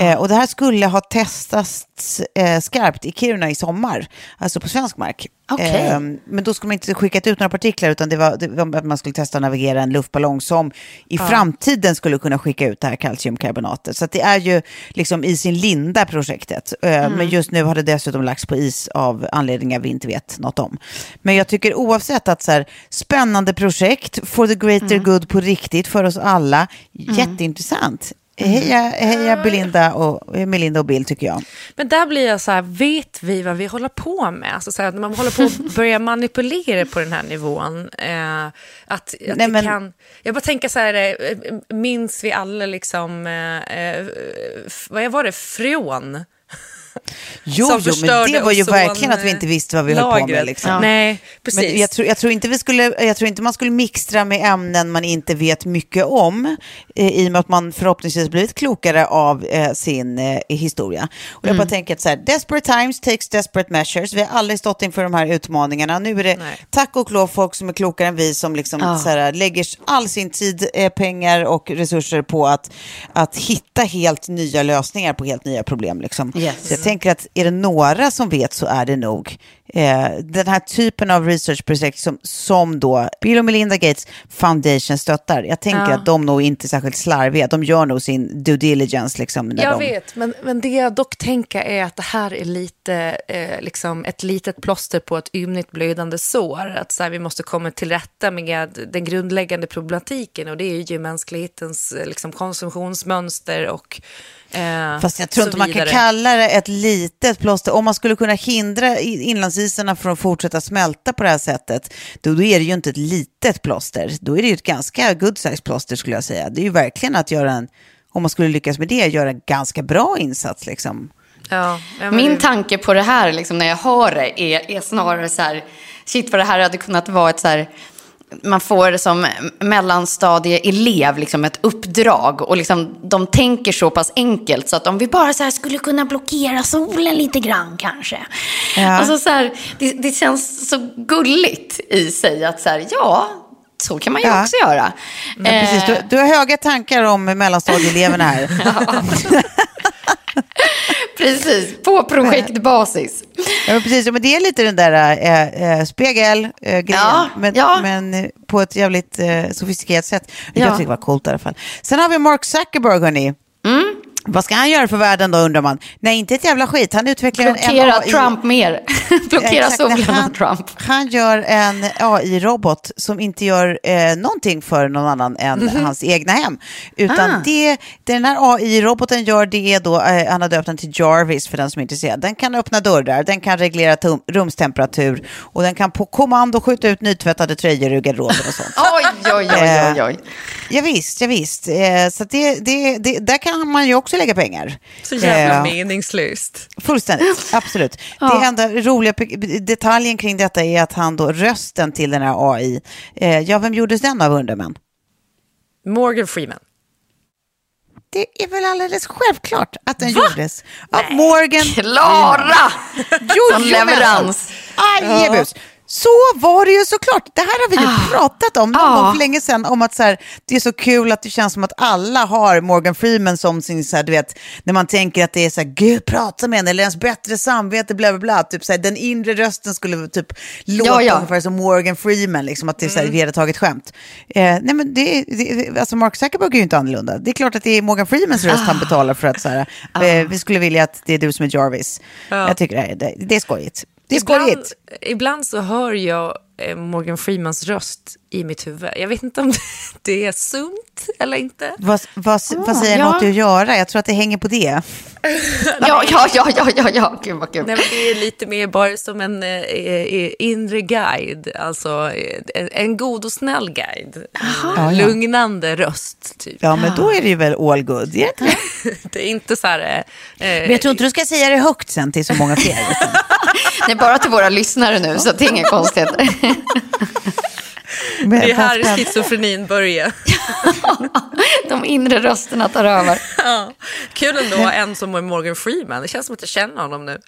Eh, och det här skulle ha testats eh, skarpt i Kiruna i sommar, alltså på svensk mark. Okej. Eh, men då skulle man inte skickat ut några partiklar utan det var, det var att man skulle testa att navigera en luftballong som i framtiden skulle kunna skicka ut det här kalciumkarbonatet. Så det är ju liksom i sin linda projektet. Eh, Men just nu har det dessutom lagts på is av anledningar vi inte vet något om. Men jag tycker oavsett att så här, spännande projekt, for the greater good på riktigt för oss alla, jätteintressant. Heja, heja Belinda och, Melinda och Bill tycker jag. Men där blir jag så här, vet vi vad vi håller på med? Alltså så här, när man håller på att börja manipulera på den här nivån. Eh, att, att Nej, men- kan, jag bara tänker så här, eh, minns vi alla liksom, eh, eh, vad var det, freon? Jo, jo men det var ju verkligen att vi inte visste vad vi höll på med. lagret. Liksom. Nej, precis. Men jag, tror, jag, tror inte vi skulle, jag tror inte man skulle mixtra med ämnen man inte vet mycket om, eh, i och med att man förhoppningsvis blivit klokare av eh, sin eh, historia. Och Mm. jag bara tänker att så här, desperate times takes desperate measures. Vi har aldrig stått inför de här utmaningarna. Nu är det Nej. tack och lov folk som är klokare än vi som liksom, så här, lägger all sin tid, eh, pengar och resurser på att, att hitta helt nya lösningar på helt nya problem. Liksom. Yes. Jag tänker att är det några som vet så är det nog eh, den här typen av researchprojekt som, som då Bill och Melinda Gates Foundation stöttar. Jag tänker Ja. att de nog inte är särskilt slarviga. De gör nog sin due diligence. Liksom, när Jag de... vet, men, men det jag dock tänker är att det här är lite, eh, liksom ett litet plåster på ett ymnigt blödande sår. Att så här, vi måste komma till rätta med den grundläggande problematiken och det är ju mänsklighetens eh, liksom, konsumtionsmönster och eh, Fast jag tror inte man kan kalla det ett litet plåster. Om man skulle kunna hindra i- inlandsisarna från att fortsätta smälta på det här sättet, då, då är det ju inte ett litet plåster. Då är det ju ett ganska good size plåster skulle jag säga. Det är ju verkligen att göra en, om man skulle lyckas med det, göra en ganska bra insats liksom. Ja, Min det- tanke på det här, liksom, när jag hör det, är, är snarare så här, shit vad det här hade kunnat vara ett så här, man får som mellanstadieelev liksom ett uppdrag och liksom, de tänker så pass enkelt så att om vi bara så skulle kunna blockera solen lite grann kanske. Ja. Alltså så här, det, det känns så gulligt i sig att så här, ja, så kan man ju Ja. också göra. Men precis, du, Eh, du har höga tankar om mellanstadieeleverna här. precis, på projektbasis. Ja, men precis, men det är lite den där äh, äh, spegel-grejen, Ja, men, ja. men eh, på ett jävligt äh, sofistikerat sätt. Jag Ja. tycker det var coolt i alla fall. Sen har vi Mark Zuckerberg, hörni. Mm. Vad ska han göra för världen då, undrar man? Nej, inte ett jävla skit. Han utvecklar en Blockera AI Trump mer. Blockera solen han, och Trump. Han gör en AI-robot som inte gör eh, någonting för någon annan än hans egna hem. Utan Ah. det, det den här AI-roboten gör det är då, eh, han har döpt den till Jarvis för den som är intresserad. Den kan öppna dörrar, den kan reglera rumstemperatur och den kan på kommando skjuta ut nytvättade tröjor ur garderoben och sånt. Oj, oj, oj, oj, oj. Ja, visst, ja, visst. Eh, så det, det, det, där kan man ju också lägga pengar. Så jävla Eh, meningslöst. Fullständigt, absolut. Det enda roliga detaljen kring detta är att han då, rösten till den här AI, eh, ja vem gjordes den av undrar man? Morgan Freeman. Det är väl alldeles självklart att den gjordes av Morgan Klara! Jo, Som leverans. alltså, Ajebus. Så var det ju såklart. Det här har vi ju Ah. pratat om någon Ah. gång för länge sedan. Om att så här, det är så kul att det känns som att alla har Morgan Freeman som sin, så här, du vet, när man tänker att det är så här, gud prata med henne, eller ens bättre samvete, bla bla bla. Typ så här, den inre rösten skulle typ låta Ja, ja. ungefär som Morgan Freeman, liksom, att det är så här, Mm. vi hade tagit skämt. Eh, nej men det, det, alltså Mark Zuckerberg är ju inte annorlunda. Det är klart att det är Morgan Freemans röst Ah. han betalar för att så här, eh, vi skulle vilja att det är du som är Jarvis. Jag tycker det, är- det, det är skojigt. Det är skojigt. Ibland så hör jag eh, Morgan Freemans röst i mitt huvud. Jag vet inte om det är sunt eller inte. Vad, vad, vad säger ja. något att göra? Jag tror att det hänger på det. Ja, ja, ja, ja, ja, ja. Gud vad kul. Nej, men det är lite mer bara som en eh, eh, inre guide, alltså eh, en, en god och snäll guide. Ja. lugnande röst, typ. Ja, men då är det ju väl all good. är det är inte så här... eh, Men jag tror inte du ska säga det högt sen till så många fler. är bara till våra lyssnare nu, så det är inga konstigheter. Men Det är här schizofrenin börjar. De inre rösterna tar över. Ja. Kul ändå, en som är Morgan Freeman. Det känns som att jag känner honom nu.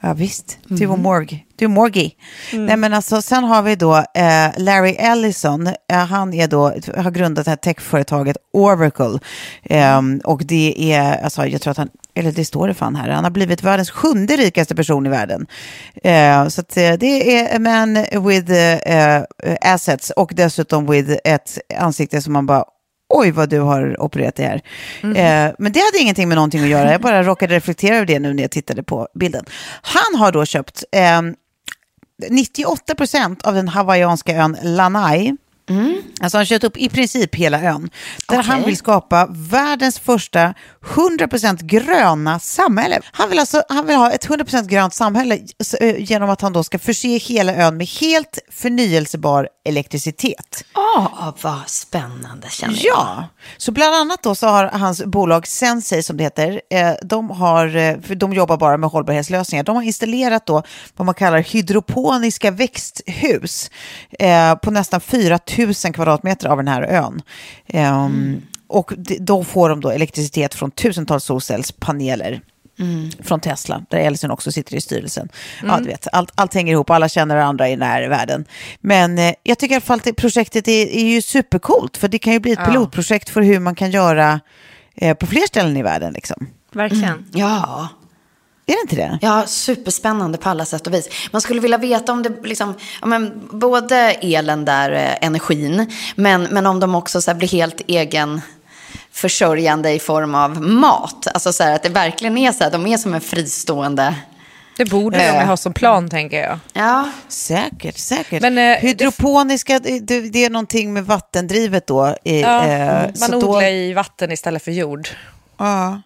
Ja, visst. Du och Morg. Du är Morgie. Nej, men alltså, sen har vi då eh, Larry Ellison. Eh, han är då, har grundat det här techföretaget Oracle. Ehm, och det är, alltså, jag tror att han, eller det står det fan här, han har blivit världens sjunde rikaste person i världen. Eh, så att, eh, det är a man with eh, assets och dessutom with ett ansikte som man bara, oj vad du har opererat det här. Eh, men det hade ingenting med någonting att göra, jag bara råkade reflektera över det nu när jag tittade på bilden. Han har då köpt eh, 98 procent av den hawaiianska ön Lanai. Alltså han köpt upp i princip hela ön. Där han vill skapa världens första 100% gröna samhälle. Han vill, alltså, han vill ha ett 100% grönt samhälle eh, genom att han då ska förse hela ön med helt förnyelsebar elektricitet. Ja, vad spännande känner jag. Ja, så bland annat då så har hans bolag Sensei som det heter, eh, de, har, eh, för de jobbar bara med hållbarhetslösningar, de har installerat då vad man kallar hydroponiska växthus på nästan 4 000 kvadratmeter av den här ön. Ehm, Och då får de då elektricitet från tusentals solcellspaneler. Från Tesla, där Ellison också sitter i styrelsen. Ja, du vet, allt, allt hänger ihop, alla känner varandra i den här världen. Men eh, jag tycker i alla fall att projektet är, är ju supercoolt, för det kan ju bli ett pilotprojekt för hur man kan göra eh, på fler ställen i världen. Liksom. Verkligen. Ja. Är det inte det? Ja, superspännande på alla sätt och vis. Man skulle vilja veta om det liksom, ja, men, både elen där, eh, energin, men, men om de också så här, blir helt egen försörjande i form av mat. Alltså så här, att det verkligen är så här, de är som en fristående... Det borde de ha som plan, tänker jag. Ja, Säkert, säkert. Men, eh, Hydroponiska, det, det, det är någonting med vattendrivet då. I, Ja, eh, man så odlar då- i vatten istället för jord. Ja,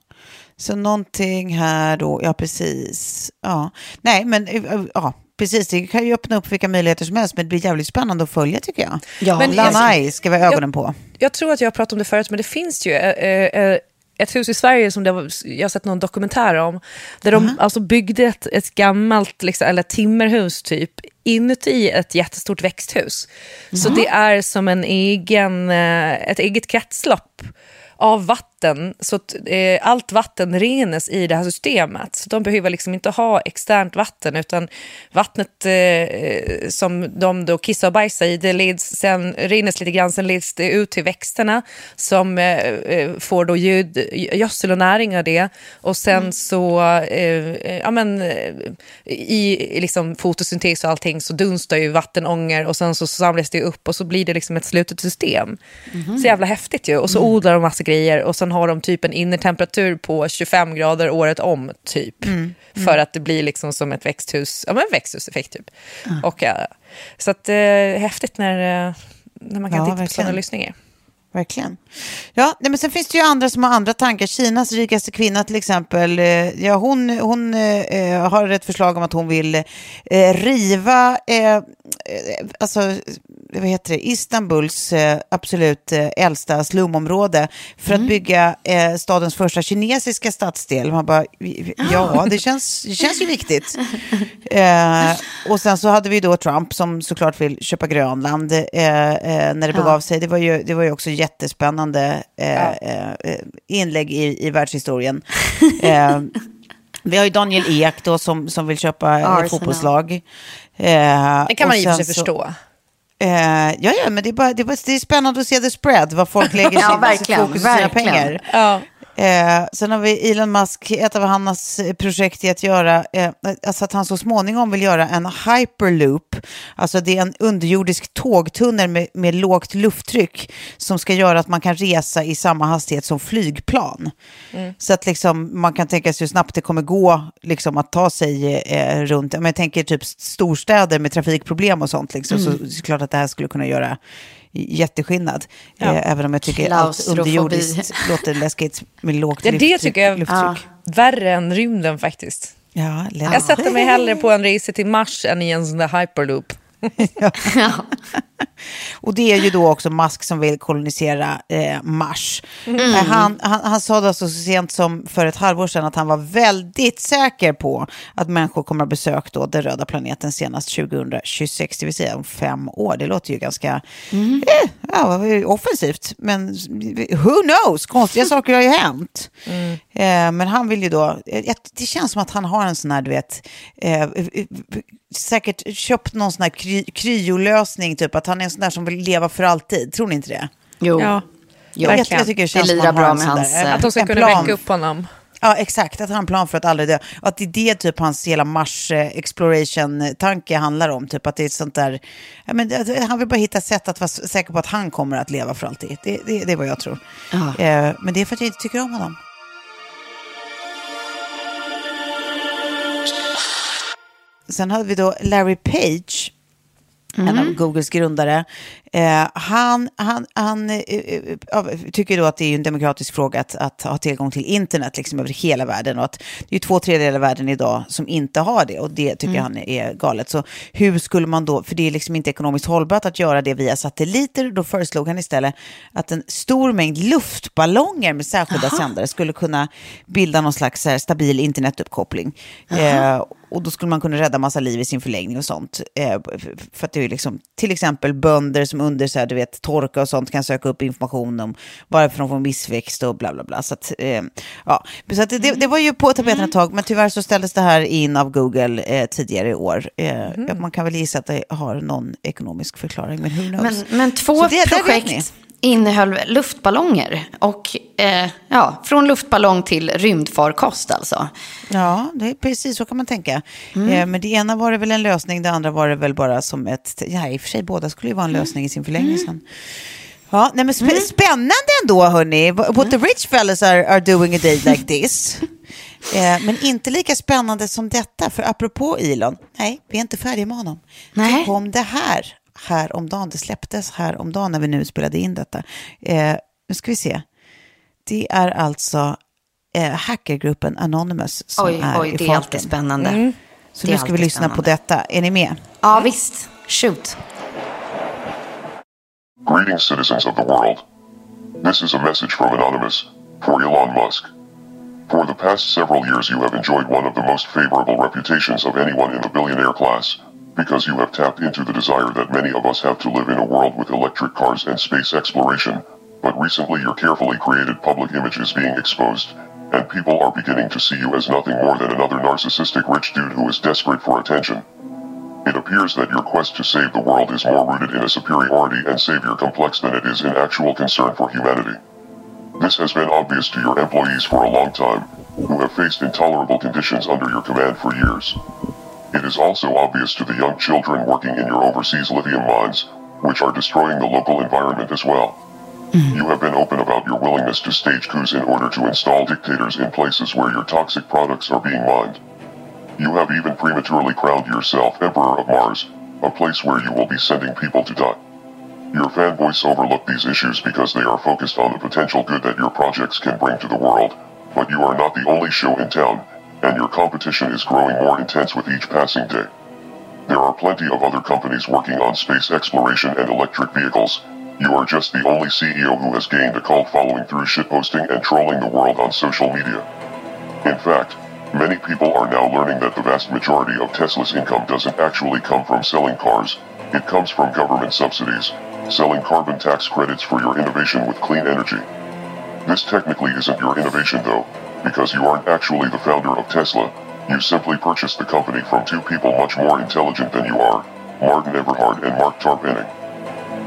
så någonting här då, ja precis. Ja, nej men eh, ja, precis, det kan ju öppna upp vilka möjligheter som helst, men det blir jävligt spännande att följa tycker jag. Ja, Men- Lanai ska vi ha ögonen på. Jag tror att jag har pratat om det förut, men det finns ju eh, eh, ett hus i Sverige som var, jag har sett någon dokumentär om, där de alltså byggde ett, ett gammalt, liksom, eller timmerhus typ, inuti ett jättestort växthus. Så det är som en egen, eh, ett eget kretslopp av vatten, så att eh, allt vatten renas i det här systemet. Så de behöver liksom inte ha externt vatten, utan vattnet eh, som de då kissar och bajsar i, det leds, sen renas lite grann, sen leds det ut till växterna som eh, eh, får då ljud, gödsel och näring av det. Och sen så, eh, eh, ja men, eh, i liksom fotosyntes och allting så dunstar ju vattenånger och sen så samlas det upp och så blir det liksom ett slutet system. Så jävla häftigt ju. Och så odlar de massa grejer och sen har de typ en innertemperatur på 25 grader året om typ. För att det blir liksom som ett växthus, ja men växthuseffekt typ. Och, ja, så att eh, häftigt när, eh, när man kan Ja, titta på verkligen. sådana lyssningar. Verkligen. Ja, nej, men sen finns det ju andra som har andra tankar. Kinas rikaste kvinna till exempel, eh, ja, hon, hon eh, har ett förslag om att hon vill eh, riva, eh, eh, alltså, vad heter det, Istanbuls eh, absolut eh, äldsta slumområde för att bygga eh, stadens första kinesiska stadsdel. Man bara, ja, det känns, det känns ju viktigt. Eh, och sen så hade vi då Trump som såklart vill köpa Grönland eh, eh, när det begav sig. Det var ju, det var ju också jättespännande eh, eh, inlägg i, i världshistorien. eh, Vi har ju Daniel Ek då som, som vill köpa ett Arsenal. fotbollslag. Eh, Det kan man i och för sig så- förstå. Eh, ja, ja, men det är, bara, det, är bara, det är spännande att se the spread, vad folk lägger Ja, sin, verkligen, fokus och sina pengar. Ja. Eh, sen har vi Elon Musk, ett av hans projekt är att göra, eh, alltså att han så småningom vill göra en hyperloop. Alltså det är en underjordisk tågtunnel med, med lågt lufttryck som ska göra att man kan resa i samma hastighet som flygplan. Så att liksom, man kan tänka sig hur snabbt det kommer gå liksom, att ta sig eh, runt. Men jag tänker typ storstäder med trafikproblem och sånt. Liksom, Så, så är det klart att det här skulle kunna göra jätteskillnad. Eh, även om jag tycker allt underjordiskt låter läskigt med lågt Ja, det tycker jag lufttryck. värre än rymden faktiskt. Ja, lätt. Jag sätter mig hellre på en resa till Mars än i en sån där hyperloop. Och det är ju då också Musk som vill kolonisera eh, Mars. Mm. Eh, Han, han, han sa då så sent som för ett halvår sedan att han var väldigt säker på att människor kommer att besöka då den röda planeten senast 2026, det vill säga om fem år. Det låter ju ganska eh, ja, offensivt, men who knows? Konstiga saker har ju hänt. Eh, men han vill ju då, eh, det känns som att han har en sån här, du vet, eh, säkert köpt någon sån här kry, kryolösning, typ att han är en sån där som vill leva för alltid. Tror ni inte det? Jo. Ja. Jo. Jag, jag tycker det känns Det lirar bra med hans, där, eh, Att de ska kunna väcka upp honom. Ja, exakt. Att han har en plan för att aldrig dö. Och att det är det typ hans hela Mars eh, exploration-tanke handlar om. Typ att det är ett sånt där... Ja, men, han vill bara hitta sätt att vara säker på att han kommer att leva för alltid. Det, det, det är vad jag tror. Ja. Eh, men det är för att jag inte tycker om honom. Sen hade vi då Larry Page, en av Googles grundare. Eh, han han, han eh, eh, tycker då att det är en demokratisk fråga att, att ha tillgång till internet liksom, över hela världen. Och att det är två tredjedelar av världen idag som inte har det. Och det tycker han är galet. Så hur skulle man då, för det är liksom inte ekonomiskt hållbart att göra det via satelliter. Då föreslog han istället att en stor mängd luftballonger med särskilda sändare skulle kunna bilda någon slags här, stabil internetuppkoppling. Eh, och då skulle man kunna rädda massa liv i sin förlängning och sånt. Eh, för att det är liksom, till exempel bönder som under så här, du vet, torka och sånt kan söka upp information om varför de får missväxt och bla bla bla. Så, att, eh, ja. så att det, det var ju på tapeten ett tag, men tyvärr så ställdes det här in av Google eh, tidigare i år. Ja, Man kan väl gissa att det har någon ekonomisk förklaring, men who knows. Men, men två det- projekt innehöll luftballonger. Och eh, ja, från luftballong till rymdfarkost alltså. Ja, det är precis så kan man tänka. Eh, men det ena var det väl en lösning, det andra var det väl bara som ett... Ja, i och för sig, båda skulle ju vara en lösning i sin förlängning sen. Ja, nej, men sp- spännande ändå, hörni. What what the rich fellas are, are doing a day like this. Eh, men inte lika spännande som detta, för apropå Elon, nej, vi är inte färdiga med honom. Nej. Så kom det här, här om dagen, det släpptes här om dagen när vi nu spelade in detta. Eh, nu ska vi se. Det är alltså eh, hackergruppen Anonymous som Oj, är oj, i det är farten. alltid spännande. Så Det nu ska vi lyssna på spännande. detta. Är ni med? Ja, visst. Shoot. Greetings, citizens of the world. This is a message from Anonymous for Elon Musk. For the past several years, you have enjoyed one of the most favorable reputations of anyone in the billionaire class because you have tapped into the desire that many of us have to live in a world with electric cars and space exploration. But recently, your carefully created public image is being exposed, and people are beginning to see you as nothing more than another narcissistic rich dude who is desperate for attention. It appears that your quest to save the world is more rooted in a superiority and savior complex than it is in actual concern for humanity. This has been obvious to your employees for a long time, who have faced intolerable conditions under your command for years. It is also obvious to the young children working in your overseas lithium mines, which are destroying the local environment as well. Mm-hmm. You have been open about your willingness to stage coups in order to install dictators in places where your toxic products are being mined. You have even prematurely crowned yourself Emperor of Mars, a place where you will be sending people to die. Your fanboys overlook these issues because they are focused on the potential good that your projects can bring to the world, but you are not the only show in town, and your competition is growing more intense with each passing day. There are plenty of other companies working on space exploration and electric vehicles. You are just the only CEO who has gained a cult following through shitposting and trolling the world on social media. In fact, many people are now learning that the vast majority of Tesla's income doesn't actually come from selling cars. It comes from government subsidies, selling carbon tax credits for your innovation with clean energy. This technically isn't your innovation though, because you aren't actually the founder of Tesla. You simply purchased the company from two people much more intelligent than you are, Martin Everhard and Mark Tarpenning.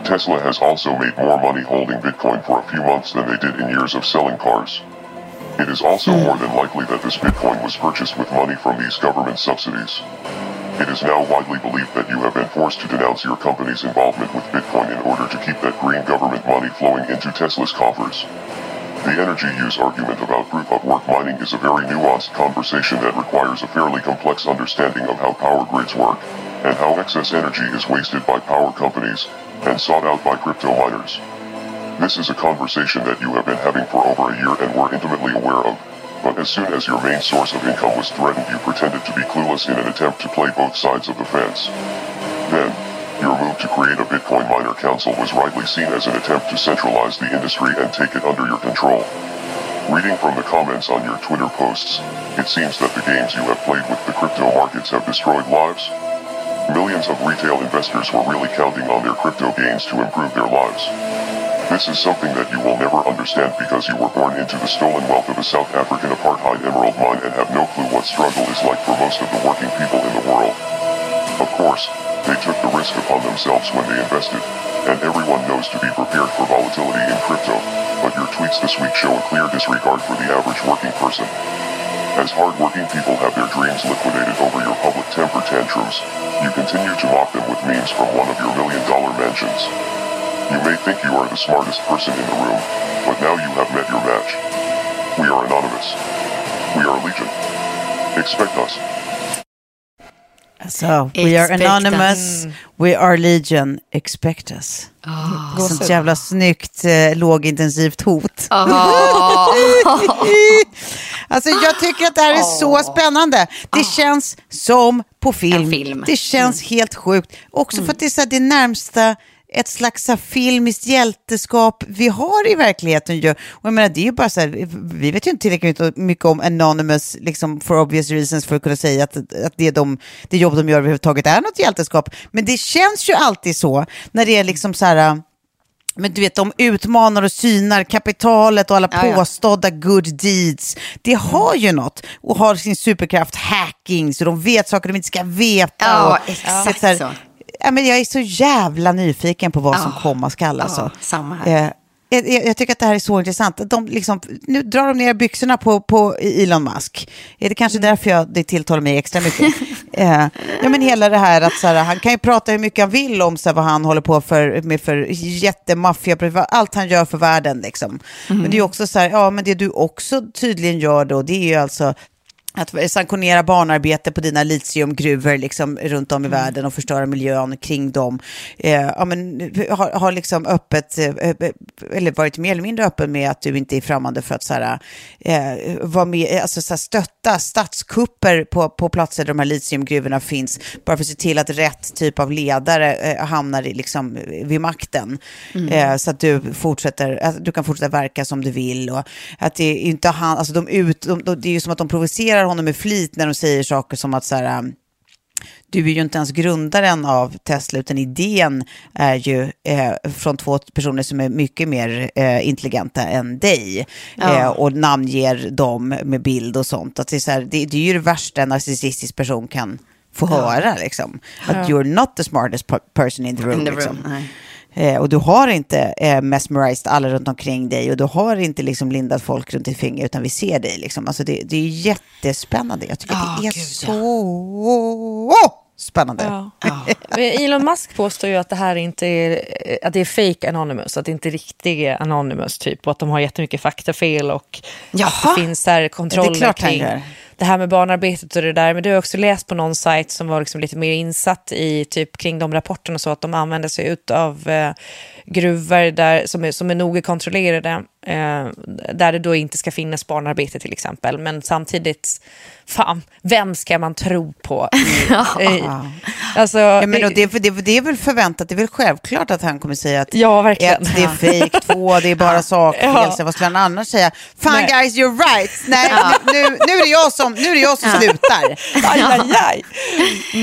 Tesla has also made more money holding Bitcoin for a few months than they did in years of selling cars. It is also hmm. more than likely that this Bitcoin was purchased with money from these government subsidies. It is now widely believed that you have been forced to denounce your company's involvement with Bitcoin in order to keep that green government money flowing into Tesla's coffers. The energy use argument about proof of work mining is a very nuanced conversation that requires a fairly complex understanding of how power grids work, and how excess energy is wasted by power companies, and sought out by crypto miners. This is a conversation that you have been having for over a year and were intimately aware of, but as soon as your main source of income was threatened you pretended to be clueless in an attempt to play both sides of the fence. Then, your move to create a Bitcoin miner council was rightly seen as an attempt to centralize the industry and take it under your control. Reading from the comments on your Twitter posts, it seems that the games you have played with the crypto markets have destroyed lives. Millions of retail investors were really counting on their crypto gains to improve their lives. This is something that you will never understand because you were born into the stolen wealth of a South African apartheid emerald mine and have no clue what struggle is like for most of the working people in the world. Of course, they took the risk upon themselves when they invested, and everyone knows to be prepared for volatility in crypto, but your tweets this week show a clear disregard for the average working person. As hard-working people have their dreams liquidated over your public temper tantrums, you continue to mock them with memes from one of your million-dollar mansions. You may think you are the smartest person in the room, but now you have met your match. We are anonymous. We are legion. Expect us. So, we are anonymous, we are legion, expect us. Ah. Sånt jävla snyggt eh, lågintensivt hot. alltså jag tycker att det här är så spännande. Det känns som på film. Film. Det känns helt sjukt. Också för att det är så här, det närmsta ett slags filmiskt hjälteskap vi har i verkligheten. Ju. Och jag menar, det är ju bara så här, vi vet ju inte tillräckligt mycket om Anonymous, liksom for obvious reasons, för att kunna säga att, att det, de, det jobb de gör överhuvudtaget är något hjälteskap. Men det känns ju alltid så när det är liksom så här, men du vet, de utmanar och synar kapitalet och alla Ja, ja. påstådda good deeds. Det har ju något och har sin superkraft hacking, så de vet saker de inte ska veta. Ja, och, exakt så. Ja, men jag är så jävla nyfiken på vad som komma skall. Alltså. Ja, samma här. Eh, jag, jag tycker att det här är så intressant. De liksom, nu drar de ner byxorna på, på Elon Musk. Är det kanske därför jag, det tilltalar mig extra mycket? eh, ja, men hela det här att så här, han kan ju prata hur mycket han vill om så här, vad han håller på för, med för jättemaffia, allt han gör för världen. Liksom. Men det är ju också så här, ja men det du också tydligen gör då, det är ju alltså att sanktionera barnarbete på dina litiumgruvor liksom, runt om i världen och förstöra miljön kring dem. Eh, ja, men, har, har liksom öppet, eh, eller varit mer eller mindre öppen med att du inte är främmande för att så här, eh, vara med, alltså, så här, stötta statskupper på, på platser där de här litiumgruvorna finns, bara för att se till att rätt typ av ledare eh, hamnar i, liksom, vid makten. Eh, så att du, fortsätter, att du kan fortsätta verka som du vill. Och att det inte han, alltså de ut, de, de, det är ju som att de provocerar honom med flit när de säger saker som att så här, um, du är ju inte ens grundaren av Tesla, utan idén är ju eh, från två personer som är mycket mer eh, intelligenta än dig. Ja. Eh, och namnger dem med bild och sånt. Att det, är så här, det, det är ju det värsta en narcissistisk person kan få höra. Liksom. Att you're not the smartest per- person in the room. In the liksom. room, nej. Eh, och du har inte eh, mesmerized alla runt omkring dig och du har inte liksom lindat folk runt i fingret utan vi ser dig. Liksom. Alltså det, det är jättespännande. Jag tycker Ja, att det är gud, så spännande. Ja. Men Elon Musk påstår ju att det här inte är, att det är fake anonymous, att det inte är riktig anonymous typ och att de har jättemycket faktafel och Jaha. att det finns där kontroller kring det här med barnarbetet och det där. Men du har också läst på någon sajt som var liksom lite mer insatt i typ kring de rapporterna så att de använder sig av eh, gruvor där, som, är, som är noga kontrollerade eh, där det då inte ska finnas barnarbete till exempel. Men samtidigt, fan, vem ska man tro på? Alltså, Ja, men, och det, det, det är väl förväntat, det är väl självklart att han kommer säga att Ja, verkligen. ett, det är fake, två, det är bara sakfel, Ja. vad skulle han annars säga? Fan Nej. guys, you're right, nej, nu, nu, nu, är det jag som, nu är det jag som slutar. aj, aj,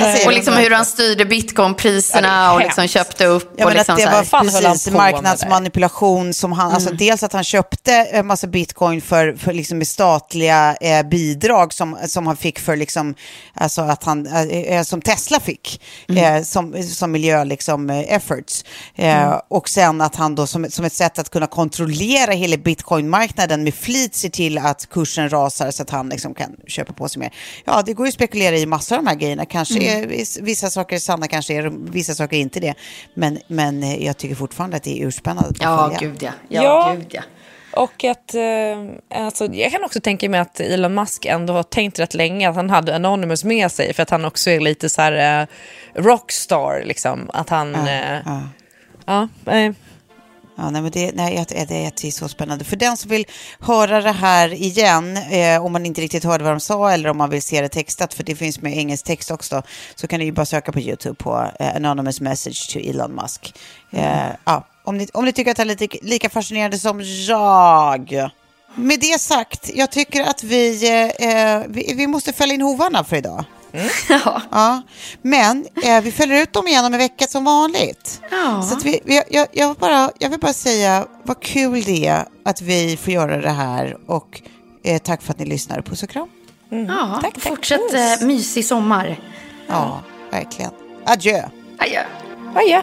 aj. Och liksom hur han styrde bitcoinpriserna och liksom köpte upp. Ja, och liksom att det så här. var Fan precis marknadsmanipulation som han, alltså dels att han köpte en massa bitcoin för, för liksom med statliga eh, bidrag som, som han fick för liksom, alltså att han, eh, som Tesla fick, eh, som, som miljö liksom, eh, efforts. Eh, Och sen att han då som, som ett sätt att kunna kontrollera hela bitcoinmarknaden med flit ser till att kursen rasar så att han liksom kan köpa på sig mer. Ja, det går ju att spekulera i massor av de här grejerna. Kanske är viss- vissa saker är sanna, kanske är vissa saker inte det. Men, men eh, jag tycker fortfarande att det är urspännande. Ja, följa. gud ja. Ja, Ja. gud ja. Och att, eh, alltså, jag kan också tänka mig att Elon Musk ändå har tänkt rätt länge att han hade Anonymous med sig för att han också är lite så här eh, rockstar liksom. Att han, eh, ja. ja, eh, Ja, nej, men det, nej, det, det, det är så spännande. För den som vill höra det här igen, eh, om man inte riktigt hörde vad de sa eller om man vill se det textat, för det finns med engelsk text också, så kan ni ju bara söka på YouTube på eh, Anonymous Message to Elon Musk. Eh, ja, om, ni, om ni tycker att det är lite, lika fascinerande som jag. Med det sagt, jag tycker att vi, eh, eh vi, vi måste fälla in hovarna för idag. Ja. Ja, men eh, vi följer ut dem igen om en vecka som vanligt. Ja. Så att vi, vi, jag, jag, vill bara, jag vill bara säga vad kul det är att vi får göra det här och eh, tack för att ni lyssnar. Puss och kram. ja. Tack, tack. Fortsätt Puss. eh, mysig sommar. Ja, verkligen. Adjö. Adjö. adjö.